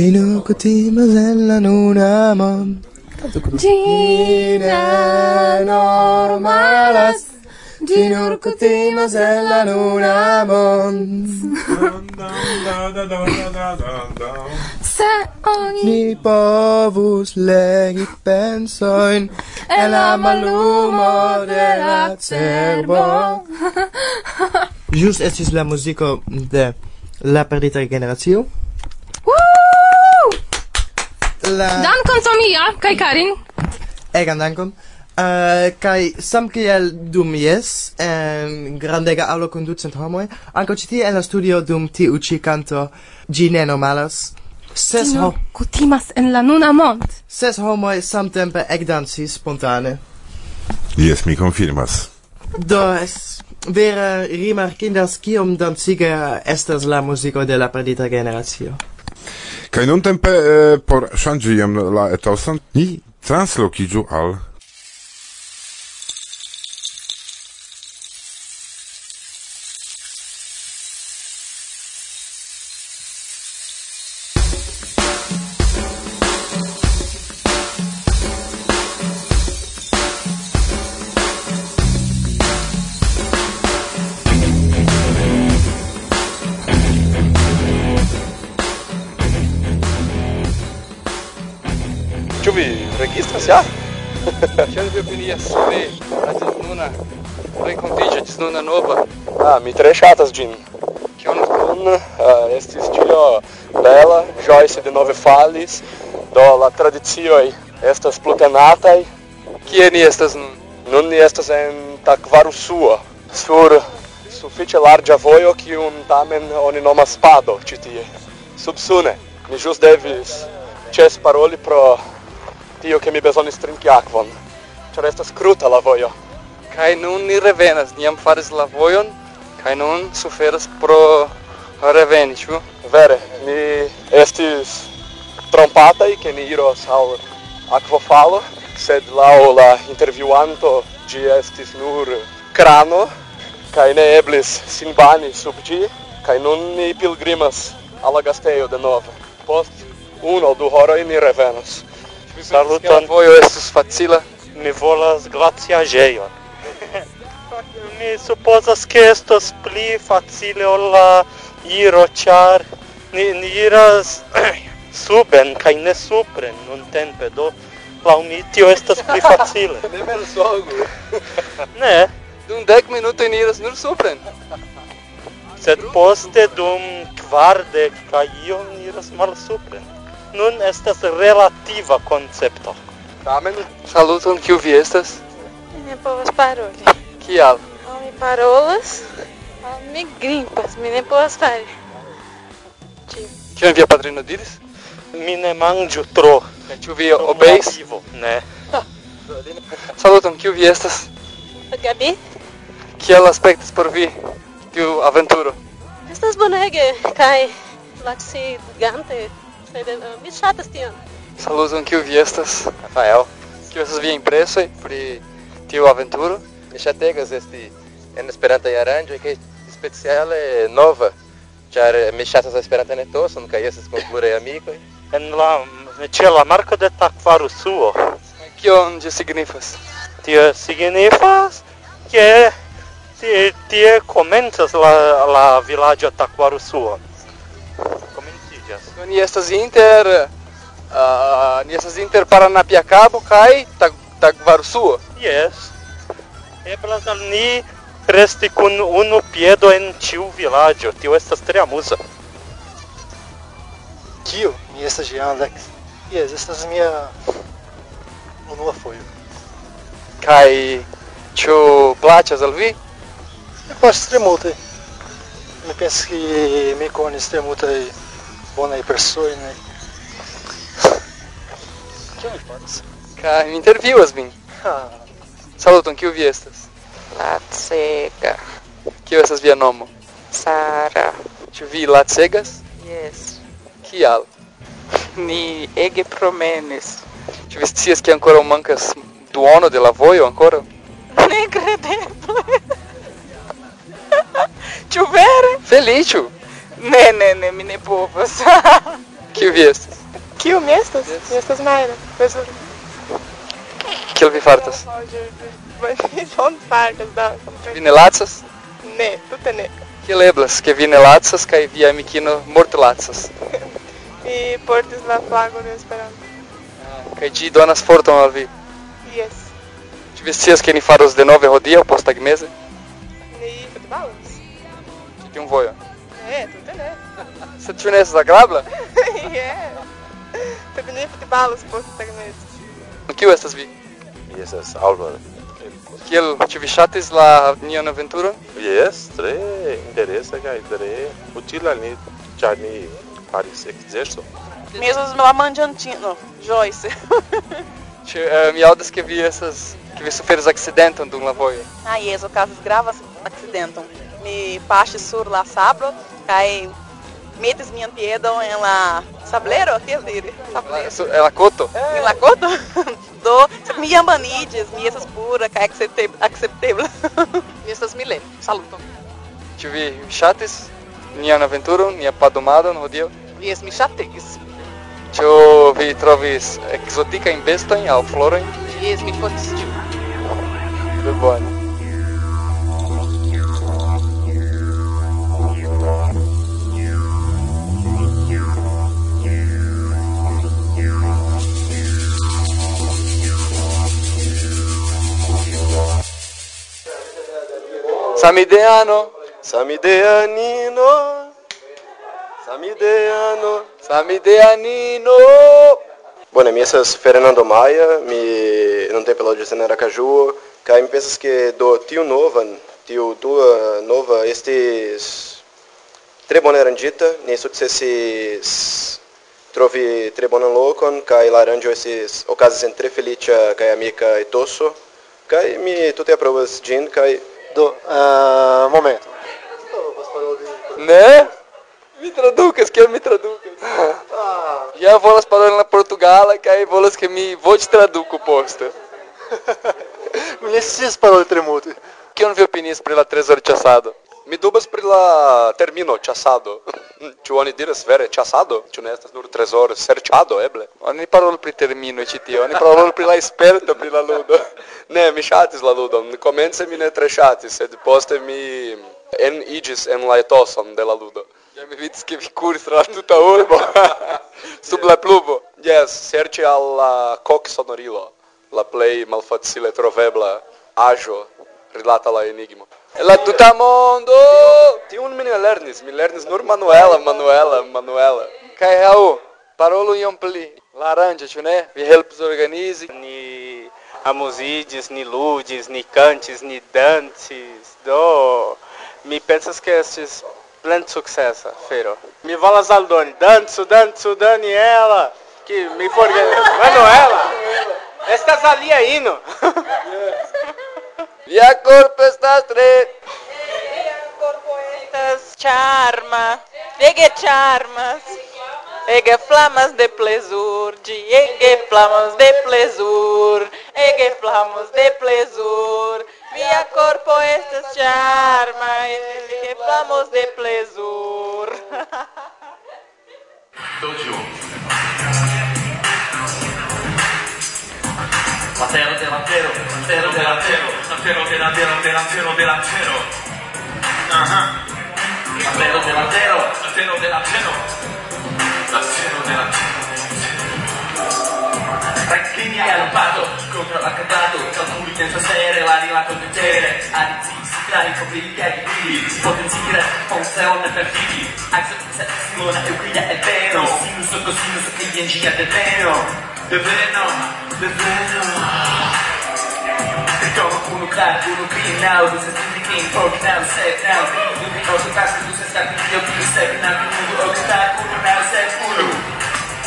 Che non cotima zella non amam Gina normalas. Gin ur kutima sella non amon Se oni povus legi pensoin. E la malumo de la cerbo Just estis la musico de La Perdita Generatio la... Dankon Somia, kaj Karin. Egan dankon. Eh, uh, kai sam kiel dum yes em grandega alo conducent ducent homoj citi en la studio dum ti uci canto gine ne ses ho kutimas en la nuna mont. Ses homoj samtempe dansi spontane. Yes mi confirmas do es vera rimarkindas kiom danciga estas la musico de la perdita generacio. Kai nun eh, por shangi jam la etosan, ni translokiju al registras ja? Kiel vi opinias pri la disnuna renkontiĝo disnuna nova? Ah, mi tre ŝatas ĝin. Kion nun uh, estis tio bela, Joyce denove falis, do la tradicioj estas plutenataj. Kie ni estas nun? Nun ni estas en Takvarusua, sur sufiĉe larĝa vojo kiun tamen oni nomas pado ĉi tie. Subsune, mi ĵus devis ĉesparoli pro tio che mi besonis trinki aquon, ĉar estas kruta la vojo. Kaj nun ni revenas, ni jam faris la vojon, kaj nun suferas pro reveni, ĉu? Vere, ni estis trompataj ke ni iros al akvofalo, sed laŭ la intervjuanto ĝi estis nur krano kaj ne eblis sinbani sub ĝi, kaj nun ni pilgrimas al la gastejo denove. Post unu aŭ du horoj ni revenos. Saluton. Vojo estis facila. Mi volas glaciaĵejon. mi supozas ke estos pli facile ol la iro, ĉar ni, ni iras suben kaj ne supren nuntempe, do laŭ mi tio estas pli facile. ne mensogu. ne. Dum dek minutoj ni iras nur supren. Sed poste dum kvardek kaj iom iras malsupren nun estas relativa koncepto. Tamen, saluton, kiu vi estas? Mi ne povas paroli. Kial? Al mi parolas, al mi grimpas, mi ne povas fari. Kion via patrino diris? Mi ne manĝu tro. Kaj ĉu vi obeis? Ne. Saluton, kiu vi estas? Gabi. Kiel aspektas por vi tiu aventuro? Estas bonege kaj laciigante sed uh, mi ŝatas tion. Saluton kiu vi estas, Rafael. Kiu estas via impresoj pri tiu aventuro? Mi ŝategas esti en Esperanta aranĝo kaj speciale nova, ĉar mi ŝatas Esperanta netoson kaj estas kun pluraj amikoj. En la ĉe la marko de Takvarusuo. Kion ĝi signifas? Tio signifas ke tie, tie komencas la la vilaĝo Takvarusuo troviĝas? Do ni estas inter uh, ni estas inter Paranapiacabo kaj Tag Tagvarsuo. Yes. Eblas al ni resti kun unu piedo en tiu vilaĝo, tio estas tre amuza. Kio? Mi estas Jean Alex. Yes, estas mia unua fojo. Kaj ĉu plaĉas al vi? Mi plaĉas tre multe. Mi pensas ke mi konis tre multaj bonaj personoj. Kion mi faras? Kaj mi intervjuas vin. Ah. Saluton, kiu vi estas? Lacega. Kiu estas via nomo? Sara. Ĉu vi lacegas? Yes. Kial? Ni ege promenis. Ĉu vi scias ke ankoraŭ mankas duono de la vojo ankoraŭ? Nekredeble. Ĉu vere? Feliĉu. Ne, ne, ne, mi ne povas. Kiu vi estas? Kiu mi estas? Mi estas Mayra. Profesor. Kiel vi fartas? Mi non fartas, da. Vi ne lacas? Ne, tute ne. Kiel eblas ke vi ne lacas kaj via amikino morte lacas? Mi portis la flagon de Esperanto. Kaj ĝi donas forton al vi. Yes. Ĉu vi scias ke ni faros denove hodiaŭ posttagmeze Ni futbalos. ĉi tiun vojon? Ne, Você conhece nesse da Grabla? Yeah. Feminino futebol, se fosse ter nesse. O que é essas vi? Essas álvares. Que eu tive chates lá na aventura? Yes, três interessa, cara, três útil ali, já me parece que dizer só. Mesmo meu amante amandiantinos, Joyce. Minha eh, me que vi essas, que vi sofrer os acidentes do lavoio. Ah, yes, o caso grava acidentam. Me passe sur la sabro, cae metes minha antiedo em la sableiro, ¿qué es decir? Sablero. ¿En la coto? É. ¿En la coto? Do, mi yambanides, mi esas pura, que é acceptable. Mi esas mile, saluto. Tive chates, minha aventura, minha padomada no rodeio. E es mi chates. Tio vi trovis exotica in bestain ao floren. E es mi fotis tio. Tudo bom. Samideano, Samideanino, Samideano, Samideanino. Bueno, minha es Fernando Maia, me não tem pelo de Aracaju, Cai me pensas que do tio nova, tio tua nova, estes trebonerandita, nisso que se trovi trebonan Cai laranja laranjo esses ocasiões entre felicia cai amica e tosso, kai mi tutte de gin, cai do uh, momento. Né? Me traducas, quero é me traducas. Ah. Já vou las palavras na Portugala, que aí vou las que me vou te traduco posta. me все спорили три. Que eu não vi opiniões para lá três horas de assado. Mi dubas pri la termino ĉasado. Ĉu oni diras vere ĉasado? Ĉu ne estas nur trezoro serĉado eble? Oni parolu pri termino ĉi tio, oni parolu pri la sperto pri la ludo. ne, mi ŝatis la ludon. Komence mi ne tre ŝatis, sed poste mi en igis en la etoson de la ludo. Ja mi vidis ke vi kuris tra tuta urbo sub la pluvo. Yes, serĉi al la koksonorilo, la plej malfacile trovebla aĵo rilata la enigmo. Ela tu tá mundo! Tem um Milernes, Milernes Nur Manuela, Manuela, Manuela. Cai Raul, é parolo e ampli. Laranja, né vi helps organize. Ni Amusides, ni Ludes, ni Cantes, ni Dantes, do. Mi pensas que estes grande sucesso, Feiro. Mi vala Zaldoni, danço, danço, Daniela, que me forga... Manuela, esta Zalia é hino. Via corpo estas tre. Via corpo estas charma, ege charmas. Ege flamas de plezur, de ege flamas de plezur, ege flamas de plezur. Via corpo estas charma, ege flamas de plezur. Dojo. Latero, delantero, latero, delantero, delantero, delantero, delantero, delantero, delantero. Ajá. Delantero, delantero, delantero, delantero. Delantero, delantero. Tacchini al pato, contro l'accatato, calcoli senza sere, l'anima con piacere, anzi, si trae con i piedi, potenziare, funzione per figli, accetta, simona, euclida, è vero, sinus, cosinus, che viene già, è vero, è vero, è vero. Yo, uno clap, uno beating now, this is the game, broke down, set down. You'll be also fast, you just stop, you'll be stepping out, you will okay, clap, uno now, set, uno.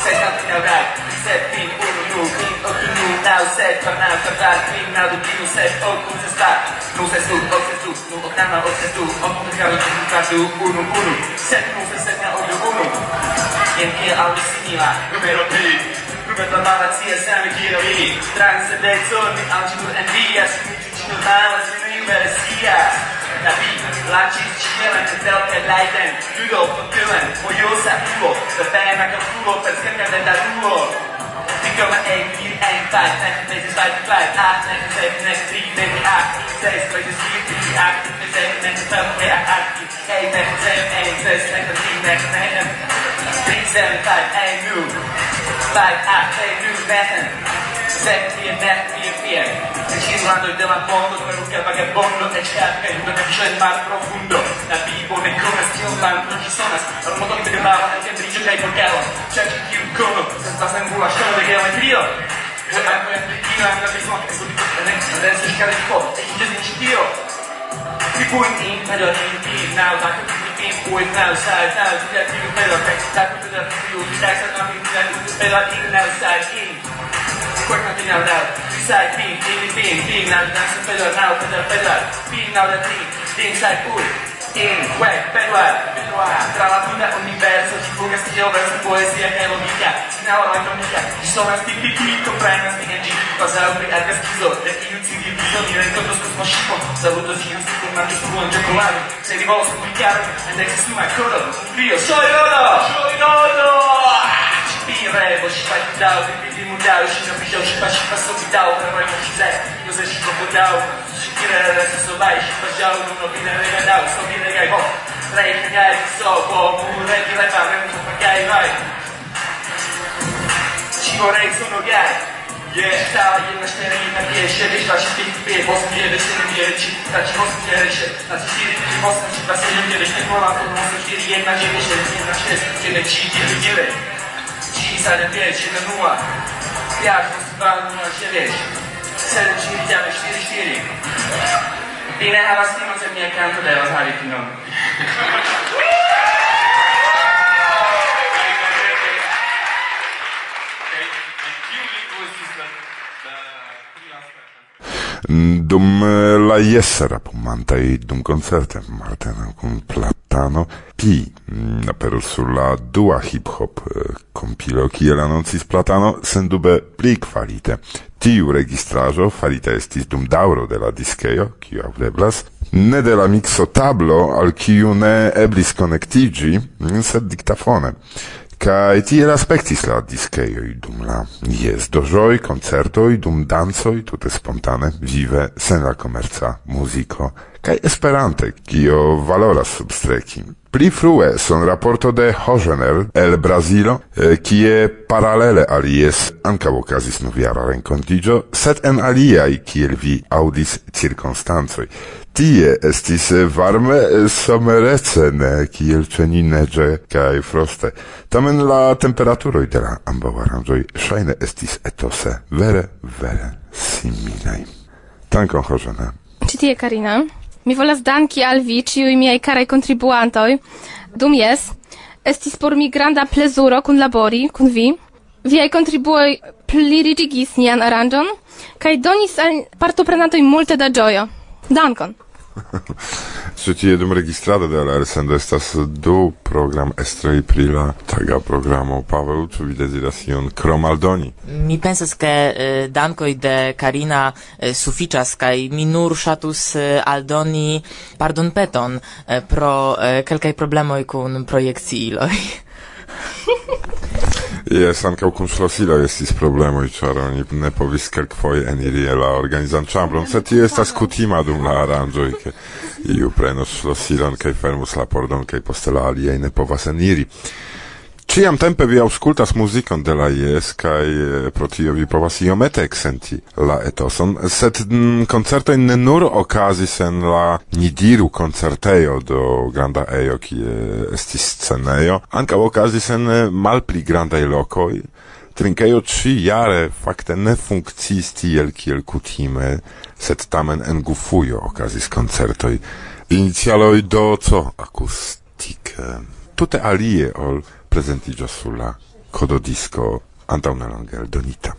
Set nothing now, right, set, being, uno, no, being, okay, no, now, set, come now, come back, being now, the being, set, oh, who's a stop? No, set, do, oh, set, do, no, oh, now, oh, set, do, oh, oh, now, oh, set, do, uno, uno. Set, no, set, set, now, uno, uno. In here, I'll be singing, like, numero 3. Metlamada, CSM, Kiroi Transe, Dezoni, Algebur, and Dias Mutučino nala, sinu veresija Nabi, lači, čijelan, četelke, lajten je pokilen, bojosa, je Zapejema, kalkulo, perskrka, deda, duo 3,1, 4, 1, 5, 9, 9, 5, 5, 8, 9, 7, 9, 3, 9, 8, 6, 2, 4, 3, 8, 7, 9, 5, 8, 8, 8, 1, 6, 3, seven, five, eight, noon. Five, eight, eight, noon, nothing. Seven, three, nine, three, fear E ci sono il tema mondo, per un vagabondo che c'è appena che c'è il mar profondo. La vivo, ne come stiamo non ci sono. Era un modo che parlava, anche per che hai portato C'è chi chi un cono, senza sempre la scena che era trio. E anche un E anche un picchino, che è tutto. Adesso scade il fuoco e chi ci tiro. Secondi, però, in più, now, da che With no side, no, that you better fix that with the fuel, that's nothing that you better in no in. Quick nothing out now, beside being, being, being, being now, that's better now, better, better, being now the thing, inside good. In way better tra la vita universo ci fuga si io verso poesia che lo mica now la comica ci sono sti piccoli comprendo sti che giri cosa apri a schizo e io si diviso mi rendo lo scosmo scippo saluto si io sto tornando su un giocolato se di volo su un chiaro ed è che su ma codo io sono io sono io Pijemy, bo się pani dał, wypili mu dał Już nie wiedział, że pasi pasowi dał Karol mu chce, no ze się mu dał Szykirę realizowali się podział No winę regadał, sobie regaj, bo Rej, heniaj, co, bo mu regi lewa Remu to pakaj, laj Cicho, rej, co, no gaj Yeah, stała jedna cztery, jedna pięć, siedem, dwa, siedem, pięć, osiem, jeden, siedem, jeden, trzy, dwa, trzy, osiem, jeden, siedem, dwa, trzy, cztery, pięć, osiem, trzy, dwa, siedem, dziewięć, nie pola, to osiem, cztery, jedna, dziewięć, siedem, jedna, sześć, siedem, trzy, dziewięć, dziewięć. 159 nua, piașul Stefan Șeveș, Sărul Cimiteanu știri știri. Bine, hai la stimă să-mi ia cantul de të Harry dum eh, la jessera pumantai dum concerte Martena con Platano P mm, per sulla dua hip hop eh, compilo kiel anoncis Platano sendube pli ti tiu registrajo farita estis dum dauro de la chi kiu aŭdeblas ne de la mixo tablo al kiu ne eblis konektigi mm, sed dictafone. Cae tiel aspektis la disceioi dum la ies dojoi, concertoi, dum dancoj tute spontane, vive, sen la komerca muziko kai Esperante, kio valoras substreki. Pli frue son raporto de Hogener el Brazilo, kie paralele alies anca vocasis novjara rencontigio, set en aliai kiel vi audis circonstanzoi. Tie estis varme somerecen, kiel ceni nege kai froste. Tamen la temperaturoi de la ambaŭ aranjoi shaine estis etose vere, vere similai. Dankon, Hogener. Citie, Karina. Mi volas danki al vi, ciui miei carai contribuantoi. Dum jes, estis por mi granda plezuro kun labori, kun vi. Viei contribuoi plirigigis nian aranjon, kai donis al partoprenantoi multe da gioio. Dankon! Soti jedum registrado de la resendo estas du program estroj pri la taga programo Pavel, ĉu vi deziras ion kromaldoni? Mi pensas ke eh, dankoj de Karina eh, sufiĉas kaj mi nur ŝatus eh, aldoni pardonpeton eh, pro eh, kelkaj problemoj kun projekciiloj. Jes, ankaŭ kun ŝlosiloj estis problemoj, ĉar oni ne povis kelkfoje eniri la organizan ĉambron, sed tio estas kutima dum la aranĝoj, ke iu prenos ŝlosilon kaj fermus la pordon kaj poste la aliaj ne povas eniri. Ciam tempe vi auscultas muzikon de la IES, kaj eh, pro tio vi povas iomete eksenti la etoson, sed mm, koncertoj ne nur okazis en la Nidiru koncertejo do granda ejo, kie estis scenejo, ankaŭ okazis en eh, malpli grandaj lokoj, trinkejo ci jare fakte ne funkciis tiel kiel kutime, sed tamen en Gufujo okazis koncertoj. Inicialoj do co akustike, eh, tute alie ol presenti già sulla Cododisco Andrà una longa donita.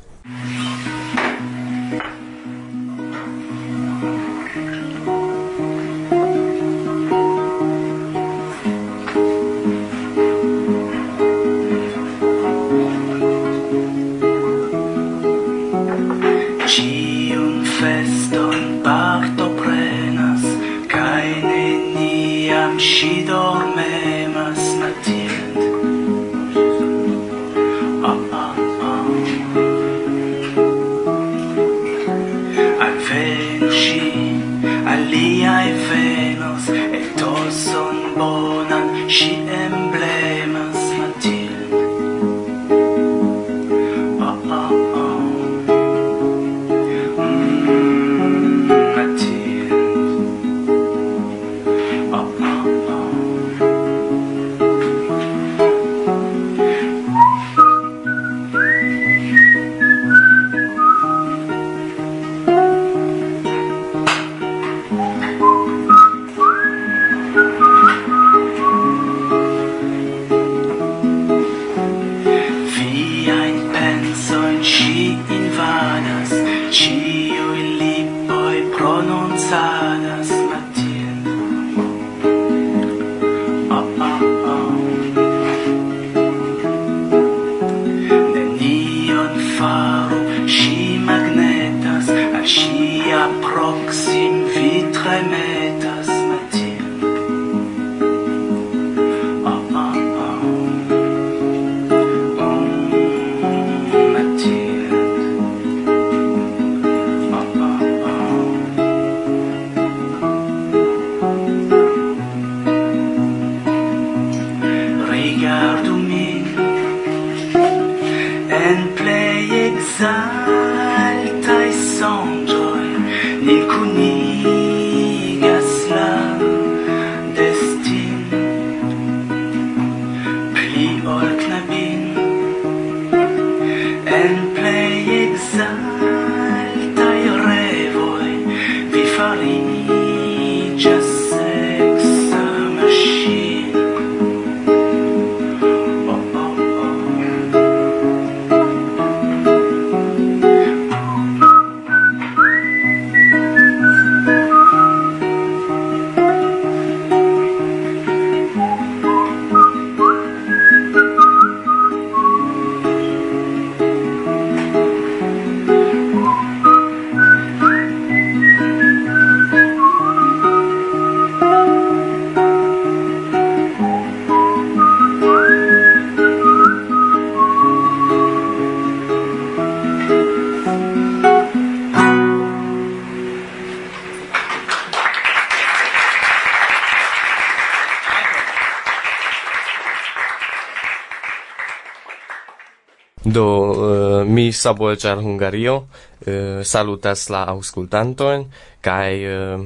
Mi Samuel Char Hungario eh, salutas la auscultantoin kai eh,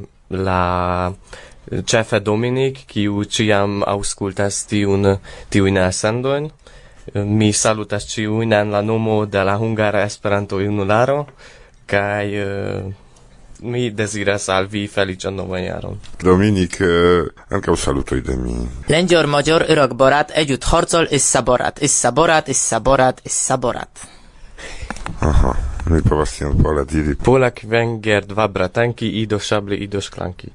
la cefe Dominic kiu ciam auscultas tiun tiun asendoin eh, mi salutas ciuin en la nomo de la Hungara Esperanto Junularo kai eh, mi desiras al vi felician novan jaron. Dominik, eh, ankaŭ salutoj de mi. Lengjor major irok borat, ejut horcol is saborat, is saborat, is saborat, is saborat. Aha, mi povas tion pola diri. Polak, węgier, dwa bratanki, ido szable, ido szklanki.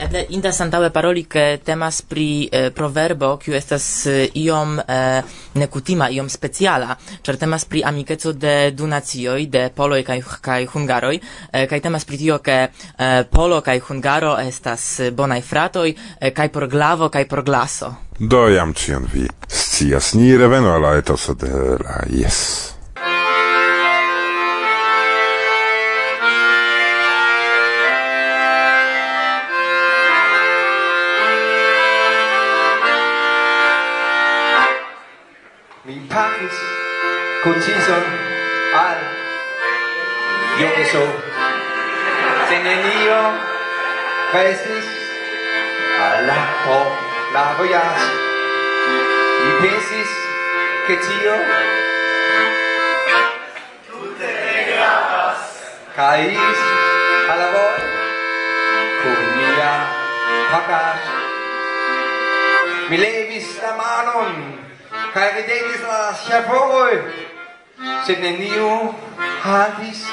Eble indas antaŭe paroli ke temas pri eh, proverbo kiu estas eh, iom eh, nekutima, iom speciala, ĉar temas pri amikeco de du nacioj, de poloj kaj kaj hungaroj, eh, kaj temas pri tio ke eh, polo kaj hungaro estas bonaj fratoj eh, kaj por glavo kaj por glaso. Do jam ĉion vi scias. Ni revenu alla etoso de la Yes. Mi pacis kutizon al Jomeso. Tenenio restis al la ho la vojaĝo. Vi pensis che tio tutte ne gravas caes alla voi con mia vacas mi levis la manon cae ridevis la sciapoi sed neniu havis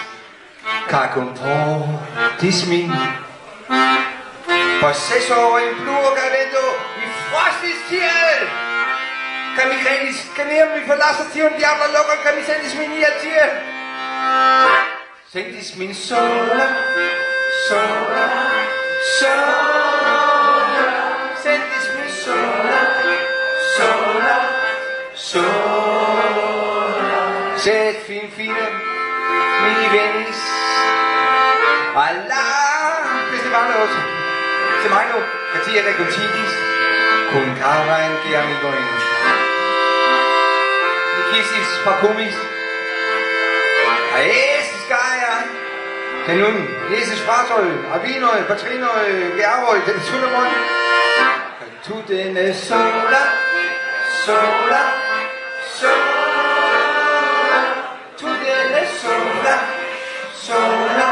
cae contortis min Possesso in pluo careto mi fastis tiel! Kan vi Michaelis, kan jeg vi forlader tion diavla lukker, kan mi sendes min i tie Sendes min sola, sola, sola, sendes min sola, sola, sola. Sæt fin fine mi venis, alla hvis det var noget til mig nu, era Regotitis, kun Karin giver mig gå ind kisis pakumis. A estis gaia. Ten nun, esis fartøj, avinøj, patrinøj, bjergøj, den tullemund. Tu denne sola, sola, sola. Tu denne sola, sola,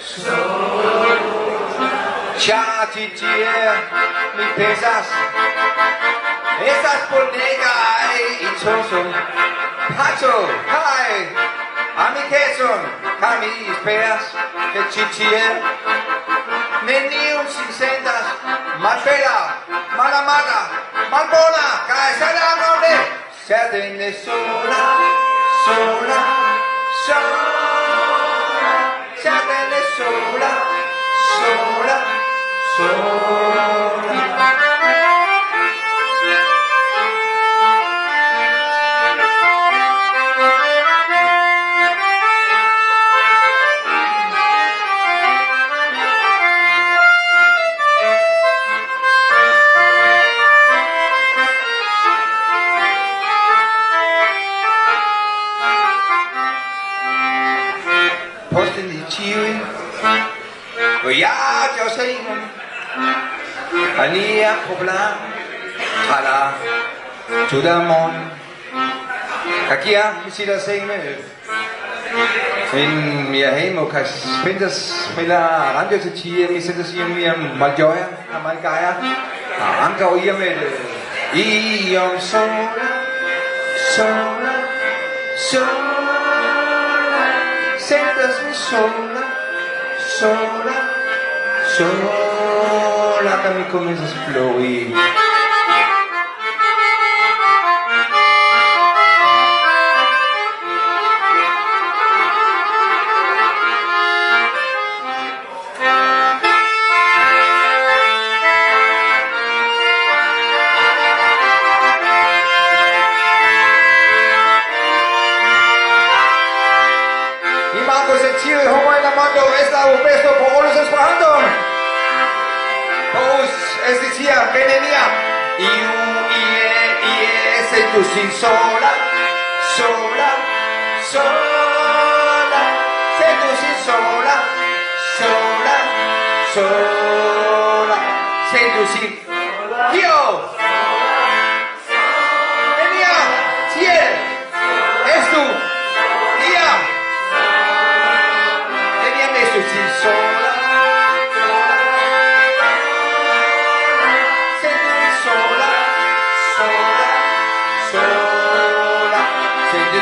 sola. Ciao, ti, mi pesas. Estas bonega itoso. Pacho, hai, amicetson, cami esperas, che ci tie Neniun sin sentas, malfera, malamata, malbona, cae sala sed ne sola, sola, sola. sed ne sola, sola. sola. sidaseime. Men jeg har må spændte spiller andre til tider, men sætter sig om jeg mal og mal. Og andre og jeg i om sola, sola, sola, sætter sig sola, sola, sola, que me comienza a florir.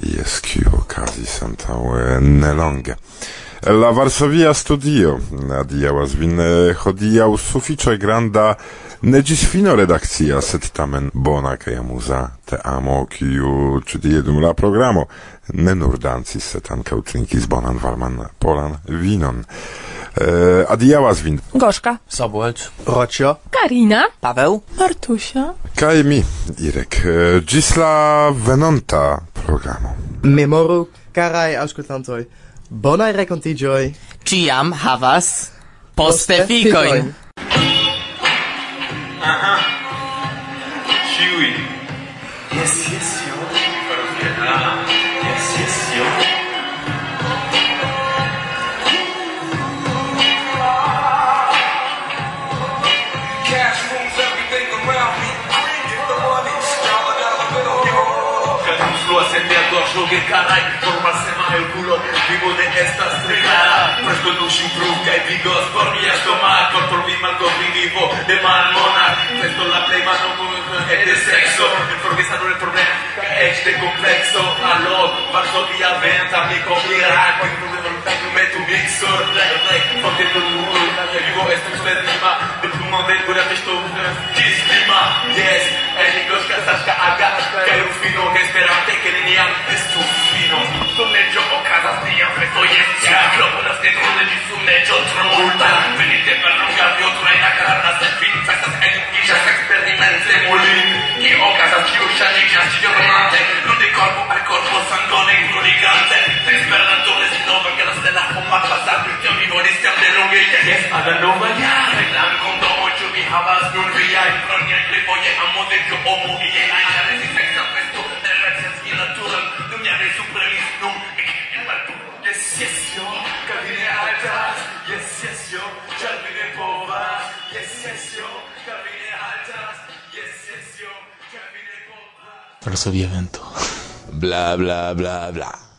Jes, kiu okazis antaŭe nelonge. La Varsovia studio adiaŭas vin hodiaŭ sufiĉe granda ne ĝis fino redakcia, sed tamen bona kaj amuza teamo, kiu ĉi tie dum la programo ne nur dancis, sed ankaŭ trinkis bonan varman polan vinon. E, adiaŭas vin. Gorzka. Sabuelcz. Rocio. Karina. Paweł. Martusia. Kaj mi, Irek. Gisla venonta programo. Memoru, carai auscultantoi, bonai recontigioi. Ciam havas posteficoin. Aha. Ciui. Yes, yes. que caralho, informação. el culo Vivo de esta estrellada Fresco y vigos Por mi vigo por mi mal vivo de mal malmona Presto la play ma non è de sexo Perché sanno il problema Este complesso Allora Parto di venta, Mi coprirà Quando metto un mixer. Fonte per un muro Vivo esta esperima De plumo del cuore Mesto Disprima eh, Yes E mi cosca Sasca aga Che è un fino Che sperate Che niña es tu fino. Son il okazas nia festojencia Klopodas de grunde di sumeĝo tromulta Venite per lunga viotrena karna sed vin festas enviĝas eksperimente mulin Kie okazas kiu ŝanĝiĝas ĉiomate Lude korpo al korpo sangone bruligante Esperanto ne sinova gras de la homa pasado Kion mi volis jam delonge jes al la nova jaro Reklam kondomo ĉu vi havas nun viaj proniaj refoje amo de kio opo iel ajn Ĉar estis eksa festo de la natura Dum ja ne supremis nun yes, yo, cabine altas, yes, yes, yo, cabine povas, yes, yes, yo, cabine altas, yes, yes, yo, cabine povas. Varsovia vento. Bla bla bla bla.